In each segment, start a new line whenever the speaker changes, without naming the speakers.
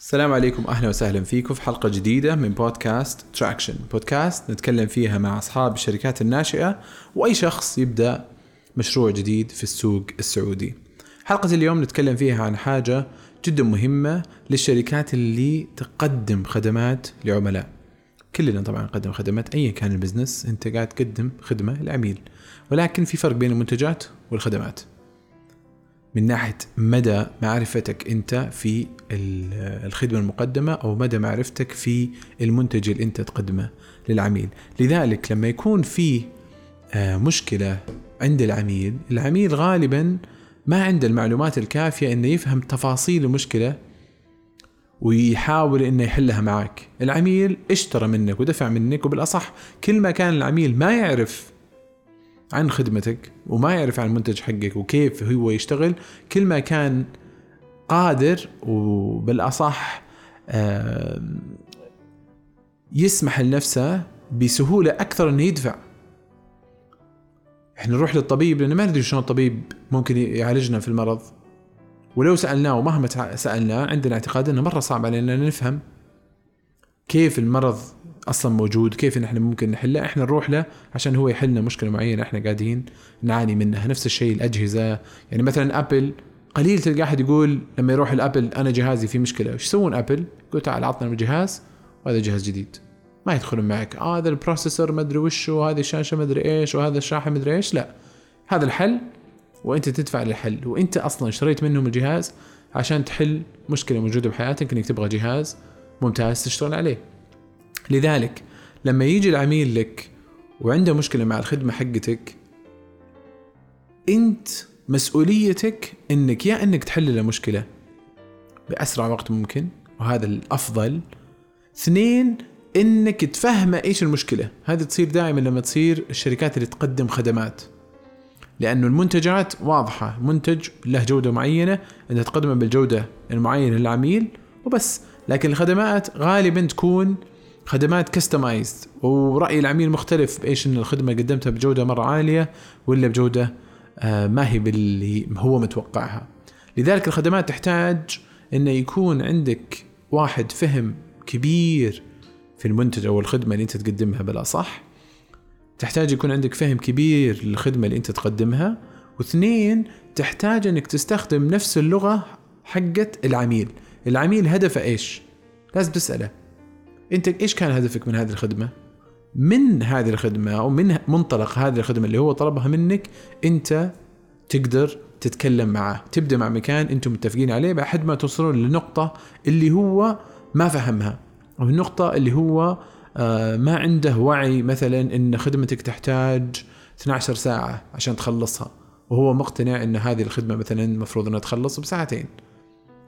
السلام عليكم أهلا وسهلا فيكم في حلقة جديدة من بودكاست تراكشن بودكاست نتكلم فيها مع أصحاب الشركات الناشئة وأي شخص يبدأ مشروع جديد في السوق السعودي. حلقة اليوم نتكلم فيها عن حاجة جدا مهمة للشركات اللي تقدم خدمات لعملاء. كلنا طبعا نقدم خدمات ايا كان ال business أنت قاعد تقدم خدمة لعميل. ولكن في فرق بين المنتجات والخدمات. من ناحية مدى معرفتك أنت في الخدمة المقدمة أو مدى معرفتك في المنتج اللي أنت تقدمه للعميل. لذلك لما يكون في آه، مشكلة عند العميل العميل غالبا ما عنده المعلومات الكافية إنه يفهم تفاصيل المشكلة ويحاول إنه يحلها معك العميل اشترى منك ودفع منك وبالأصح كل ما كان العميل ما يعرف عن خدمتك وما يعرف عن المنتج حقك وكيف هو يشتغل. كل ما كان قادر وبالأصح يسمح لنفسه بسهولة أكثر إنه يدفع. إحنا نروح للطبيب لأن ما ندري شلون الطبيب ممكن يعالجنا في المرض. ولو سألناه ومهما سألناه عندنا اعتقاد إنه مرة صعب علينا نفهم كيف المرض أصلا موجود كيف نحن ممكن نحله إحنا نروح له عشان هو يحلنا مشكلة معينة إحنا قاعدين نعاني منها. نفس الشيء الأجهزة. يعني مثلا أبل قليل تلقى أحد يقول لما يروح الأبل أنا جهازي فيه مشكلة. إيش يسوون أبل؟ يقول تعال عطنا الجهاز وهذا جهاز جديد. ما يدخلون معك. آه هذا ال processor ما أدري وش وهذه الشاشة ما أدري إيش وهذا الشاحن ما أدري إيش. لا هذا الحل وأنت تدفع للحل. وأنت أصلا اشتريت منهم الجهاز عشان تحل مشكلة موجودة بحياتك إنك تبغى جهاز ممتاز تشتغل عليه. لذلك لما يجي العميل لك وعنده مشكلة مع الخدمة حقتك أنت مسؤوليتك إنك يا إنك تحل له بأسرع وقت ممكن وهذا الأفضل. اثنين إنك تفهمه إيش المشكلة. هذه تصير دائما لما تصير الشركات اللي تقدم خدمات. لأنه المنتجات واضحة منتج له جودة معينة أنت تقدمه بالجودة المعينة للعميل وبس. لكن الخدمات غالبا تكون خدمات كستمايزد ورأي العميل مختلف بإيش إن الخدمة قدمتها بجودة مرة عالية ولا بجودة آه، ما هي باللي هو متوقعها. لذلك الخدمات تحتاج انه يكون عندك واحد فهم كبير في المنتج أو الخدمة اللي أنت تقدمها بالاصح تحتاج يكون عندك فهم كبير للخدمة اللي أنت تقدمها. واثنين تحتاج إنك تستخدم نفس اللغة حقت العميل. العميل هدفه إيش؟ لازم تسأله. أنت إيش كان هدفك من هذه الخدمة؟ من هذه الخدمة أو من منطلق هذه الخدمة اللي هو طلبها منك أنت تقدر تتكلم معه. تبدأ مع مكان أنتم متفقين عليه بعد ما توصلون للنقطه اللي هو ما فهمها. أو النقطة اللي هو آه، ما عنده وعي مثلا إن خدمتك تحتاج 12 ساعة عشان تخلصها. وهو مقتنع إن هذه الخدمة مثلا المفروض إنها تخلص بساعتين.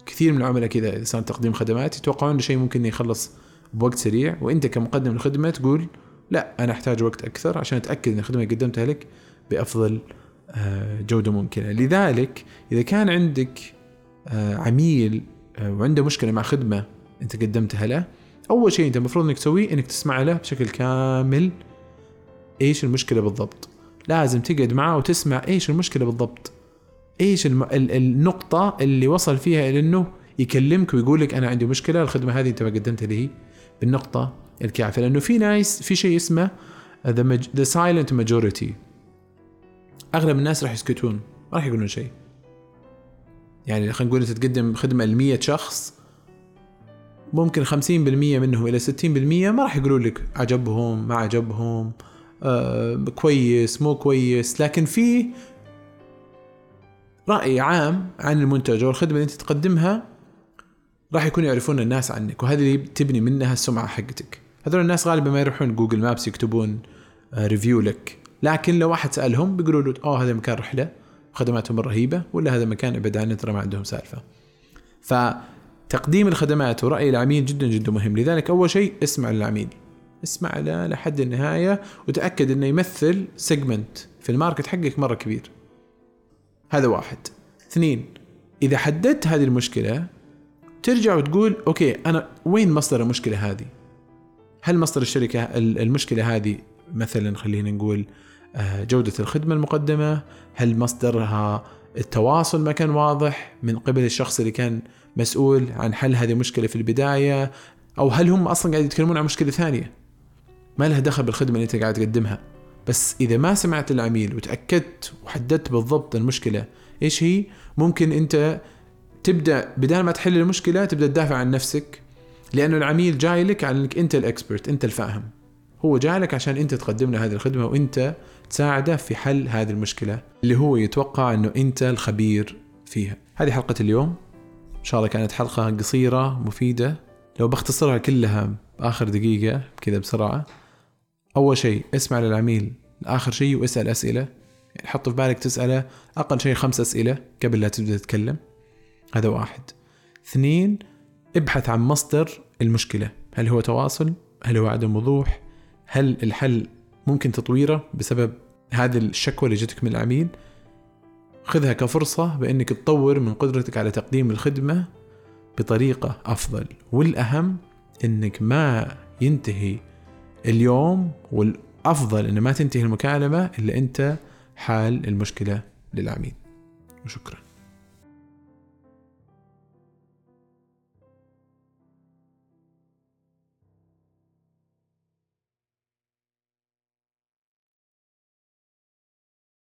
كثير من العملاء كذا اذا تقديم خدمات يتوقعون شيء ممكن يخلص بوقت سريع وأنت كمقدم الخدمة تقول لا أنا أحتاج وقت أكثر عشان أتأكد إن الخدمة اللي قدمتها لك بأفضل آه، جودة ممكنة. لذلك إذا كان عندك آه، عميل آه، وعنده مشكلة مع خدمة أنت قدمتها له أول شيء أنت المفروض إنك تسويه إنك تسمع له بشكل كامل إيش المشكلة بالضبط. لازم تقعد معاه وتسمع إيش المشكلة بالضبط. إيش الم... النقطة اللي وصل فيها إلى إنه يكلمك ويقول لك أنا عندي مشكلة الخدمة هذه أنت ما قدمتها لي. بالنقطة الكافية لأنه في ناس في شيء اسمه the the silent majority أغلب الناس راح يسكتون ما راح يقولون شيء. يعني خلينا نقول إنت تقدم خدمة ل 100 شخص ممكن 50% منهم إلى 60% ما راح يقولوا لك عجبهم ما عجبهم آه كويس مو كويس. لكن في رأي عام عن المنتج أو الخدمة اللي أنت تقدمها راح يكونوا يعرفون الناس عنك وهذه اللي تبني منها السمعة حقتك. هذول الناس غالبا ما يروحون Google Maps يكتبون review آه، لك. لكن لو واحد سألهم بيقولوا له أوه هذا مكان رحلة خدماتهم رهيبة ولا هذا مكان أبعد عنه ترى ما عندهم سالفة. فتقديم الخدمات ورأي العميل جدا جدا مهم. لذلك أول شيء اسمع للعميل. اسمع له لحد النهاية وتأكد أنه يمثل segment في ال market حقك مرة كبير. هذا واحد. اثنين إذا حددت هذه المشكلة ترجع وتقول okay أنا وين مصدر المشكلة هذه؟ هل مصدر الشركة المشكلة هذه مثلا خلينا نقول آه، جودة الخدمة المقدمة؟ هل مصدرها التواصل ما كان واضح من قبل الشخص اللي كان مسؤول عن حل هذه المشكلة في البداية أو هل هم أصلا قاعد يتكلمون عن مشكلة ثانية ما لها دخل بالخدمة اللي أنت قاعد تقدمها بس إذا ما سمعت العميل وتأكدت وحددت بالضبط المشكلة إيش هي ممكن أنت تبدأ بدال ما تحل المشكلة تبدأ تدافع عن نفسك لأنه العميل جاي لك على إنك أنت الإكسبرت أنت الفاهم. هو جاي لك عشان أنت تقدم له هذه الخدمة وأنت تساعده في حل هذه المشكلة اللي هو يتوقع إنه أنت الخبير فيها. هذه حلقة اليوم. إن شاء الله كانت حلقة قصيرة مفيدة. لو بختصرها كلها بآخر دقيقة كذا بسرعة. أول شيء اسمع للعميل. لاخر شيء واسأل أسئلة. يعني حط في بالك تسأله أقل شيء خمس أسئلة قبل لا تبدأ تتكلم. هذا واحد. اثنين ابحث عن مصدر المشكلة. هل هو تواصل؟ هل هو عدم وضوح؟ هل الحل ممكن تطويره بسبب هذه الشكوى اللي جتك من العميل؟ خذها كفرصة بأنك تطور من قدرتك على تقديم الخدمة بطريقة أفضل. والأهم أنك ما ينتهي اليوم والأفضل أن ما تنتهي المكالمة إلا أنت حال المشكلة للعميل. وشكرا.